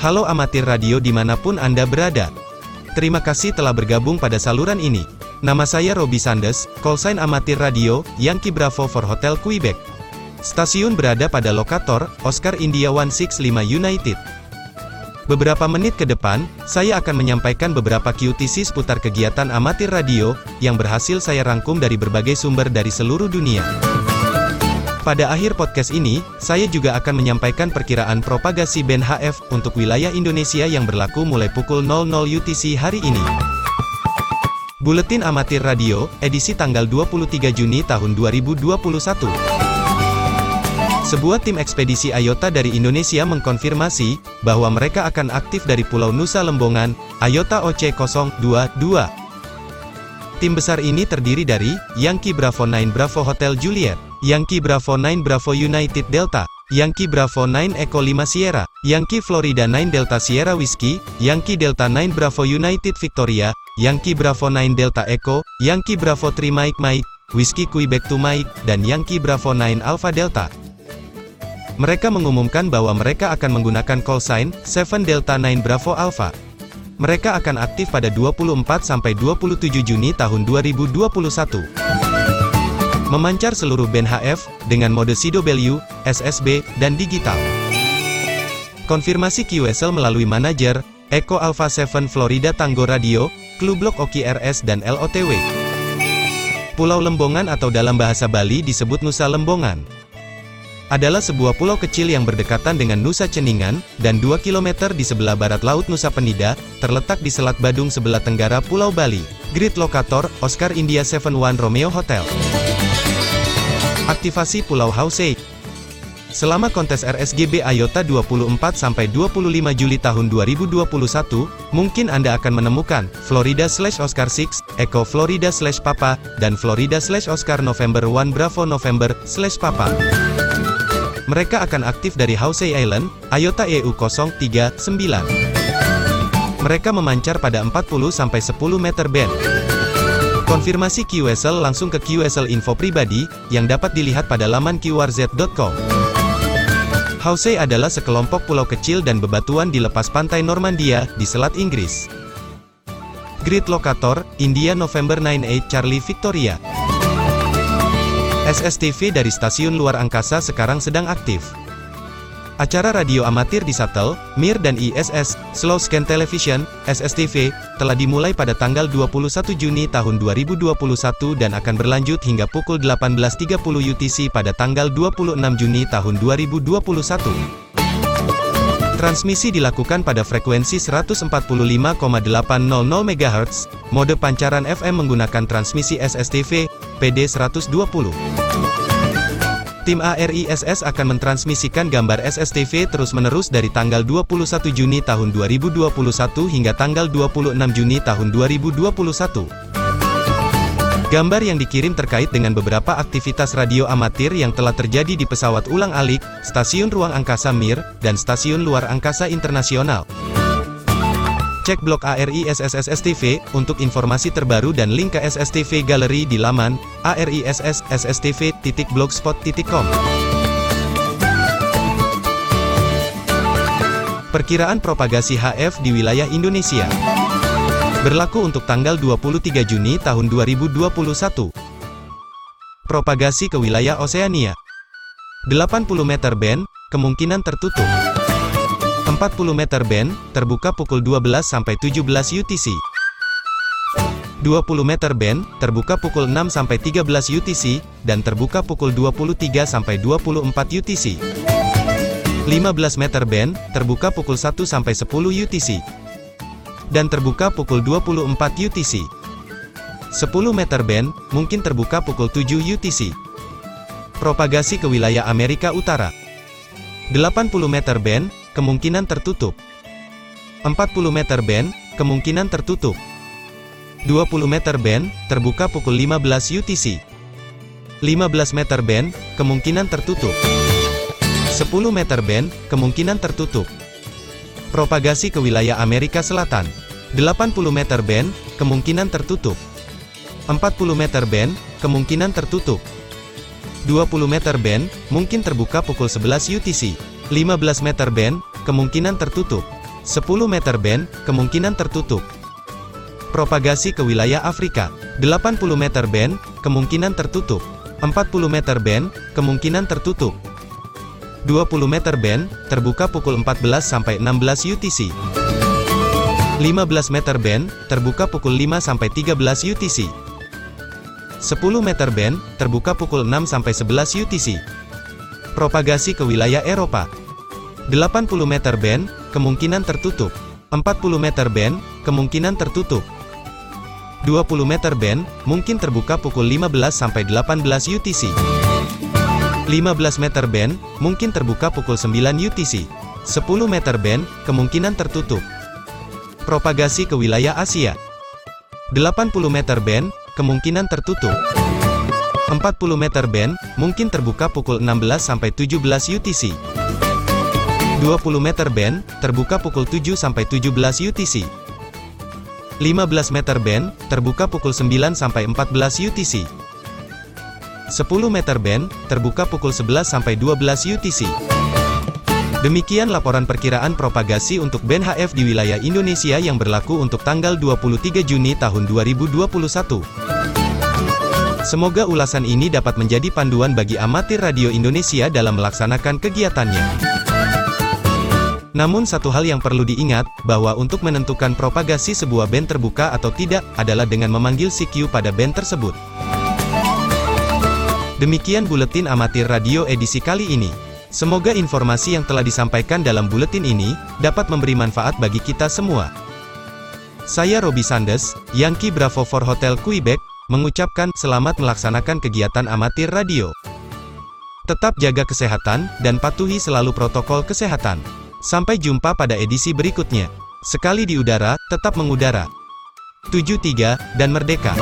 Halo amatir radio di mana pun Anda berada. Terima kasih telah bergabung pada saluran ini. Nama saya Robi Sandes, callsign amatir radio, Yankee Bravo for Hotel Quebec. Stasiun berada pada lokator, Oscar India 165 United. Beberapa menit ke depan, saya akan menyampaikan beberapa QTC seputar kegiatan amatir radio, yang berhasil saya rangkum dari berbagai sumber dari seluruh dunia. Pada akhir podcast ini, saya juga akan menyampaikan perkiraan propagasi band HF untuk wilayah Indonesia yang berlaku mulai pukul 00 UTC hari ini. Buletin Amatir Radio, edisi tanggal 23 Juni tahun 2021. Sebuah tim ekspedisi IOTA dari Indonesia mengkonfirmasi bahwa mereka akan aktif dari Pulau Nusa Lembongan, IOTA OC022. Tim besar ini terdiri dari Yankee Bravo 9 Bravo Hotel Juliet, Yankee Bravo 9 Bravo United Delta, Yankee Bravo 9 Echo 5 Sierra, Yankee Florida 9 Delta Sierra Whiskey, Yankee Delta 9 Bravo United Victoria, Yankee Bravo 9 Delta Echo, Yankee Bravo 3 Mike Mike, Whiskey Quebec 2 Mike, dan Yankee Bravo 9 Alpha Delta. Mereka mengumumkan bahwa mereka akan menggunakan call sign 7 Delta 9 Bravo Alpha. Mereka akan aktif pada 24 sampai 27 Juni tahun 2021 memancar seluruh band HF, dengan mode CW, SSB, dan digital. Konfirmasi QSL melalui manajer, Echo Alpha 7 Florida Tango Radio, Klublok Oki RS dan LOTW. Pulau Lembongan atau dalam bahasa Bali disebut Nusa Lembongan. Adalah sebuah pulau kecil yang berdekatan dengan Nusa Ceningan, dan 2 km di sebelah barat Laut Nusa Penida, terletak di Selat Badung sebelah tenggara Pulau Bali. Grid Lokator, Oscar India 71 Romeo Hotel. Aktivasi Pulau Hausei Selama kontes RSGB IOTA 24-25 Juli tahun 2021, mungkin Anda akan menemukan Florida slash Oscar 6, Echo Florida slash Papa, dan Florida slash Oscar November 1 Bravo November slash Papa. Mereka akan aktif dari Hausei Island, IOTA EU 039. Mereka memancar pada 40-10 meter band. Konfirmasi QSL langsung ke QSL info pribadi, yang dapat dilihat pada laman qrz.com. Housey adalah sekelompok pulau kecil dan bebatuan di lepas pantai Normandia, di Selat Inggris. Grid Lokator, India November 98 Charlie Victoria. SSTV dari stasiun luar angkasa sekarang sedang aktif. Acara radio amatir di Shuttle, MIR dan ISS, Slow Scan Television, SSTV, telah dimulai pada tanggal 21 Juni tahun 2021 dan akan berlanjut hingga pukul 18.30 UTC pada tanggal 26 Juni tahun 2021. Transmisi dilakukan pada frekuensi 145,800 MHz, mode pancaran FM menggunakan transmisi SSTV, PD 120. Tim ARISS akan mentransmisikan gambar SSTV terus-menerus dari tanggal 21 Juni tahun 2021 hingga tanggal 26 Juni tahun 2021. Gambar yang dikirim terkait dengan beberapa aktivitas radio amatir yang telah terjadi di pesawat ulang-alik, Stasiun Ruang Angkasa Mir, dan Stasiun Luar Angkasa Internasional. Cek blog ARI SSSTV untuk informasi terbaru dan link ke SSTV Gallery di laman arissstv.blogspot.com. Perkiraan propagasi HF di wilayah Indonesia berlaku untuk tanggal 23 Juni tahun 2021. Propagasi ke wilayah Oseania 80 meter band, kemungkinan tertutup. 40 meter band, terbuka pukul 12 sampai 17 UTC. 20 meter band, terbuka pukul 6 sampai 13 UTC, dan terbuka pukul 23 sampai 24 UTC. 15 meter band, terbuka pukul 1 sampai 10 UTC. Dan terbuka pukul 24 UTC. 10 meter band, mungkin terbuka pukul 7 UTC. Propagasi ke wilayah Amerika Utara. 80 meter band, kemungkinan tertutup. 40 meter band, kemungkinan tertutup. 20 meter band, terbuka pukul 15 UTC. 15 meter band, kemungkinan tertutup. 10 meter band, kemungkinan tertutup. Propagasi ke wilayah Amerika Selatan. 80 meter band, kemungkinan tertutup. 40 meter band, kemungkinan tertutup. 20 meter band, mungkin terbuka pukul 11 UTC. 15 meter band, kemungkinan tertutup. 10 meter band, kemungkinan tertutup. Propagasi ke wilayah Afrika. 80 meter band, kemungkinan tertutup. 40 meter band, kemungkinan tertutup. 20 meter band, terbuka pukul 14 sampai 16 UTC. 15 meter band, terbuka pukul 5 sampai 13 UTC. 10 meter band, terbuka pukul 6 sampai 11 UTC. Propagasi ke wilayah Eropa. 80 meter band, kemungkinan tertutup. 40 meter band, kemungkinan tertutup. 20 meter band, mungkin terbuka pukul 15 sampai 18 UTC. 15 meter band, mungkin terbuka pukul 9 UTC. 10 meter band, kemungkinan tertutup. Propagasi ke wilayah Asia. 80 meter band, kemungkinan tertutup. 40 meter band, mungkin terbuka pukul 16 sampai 17 UTC. 20 meter band, terbuka pukul 7 sampai 17 UTC. 15 meter band, terbuka pukul 9 sampai 14 UTC. 10 meter band, terbuka pukul 11 sampai 12 UTC. Demikian laporan perkiraan propagasi untuk band HF di wilayah Indonesia yang berlaku untuk tanggal 23 Juni tahun 2021. Semoga ulasan ini dapat menjadi panduan bagi amatir radio Indonesia dalam melaksanakan kegiatannya. Namun satu hal yang perlu diingat, bahwa untuk menentukan propagasi sebuah band terbuka atau tidak, adalah dengan memanggil CQ pada band tersebut. Demikian Buletin Amatir Radio edisi kali ini. Semoga informasi yang telah disampaikan dalam buletin ini, dapat memberi manfaat bagi kita semua. Saya Robi Sandes, Yankee Bravo for Hotel Quebec, mengucapkan selamat melaksanakan kegiatan amatir radio. Tetap jaga kesehatan, dan patuhi selalu protokol kesehatan. Sampai jumpa pada edisi berikutnya. Sekali di udara, tetap mengudara. 73, dan merdeka.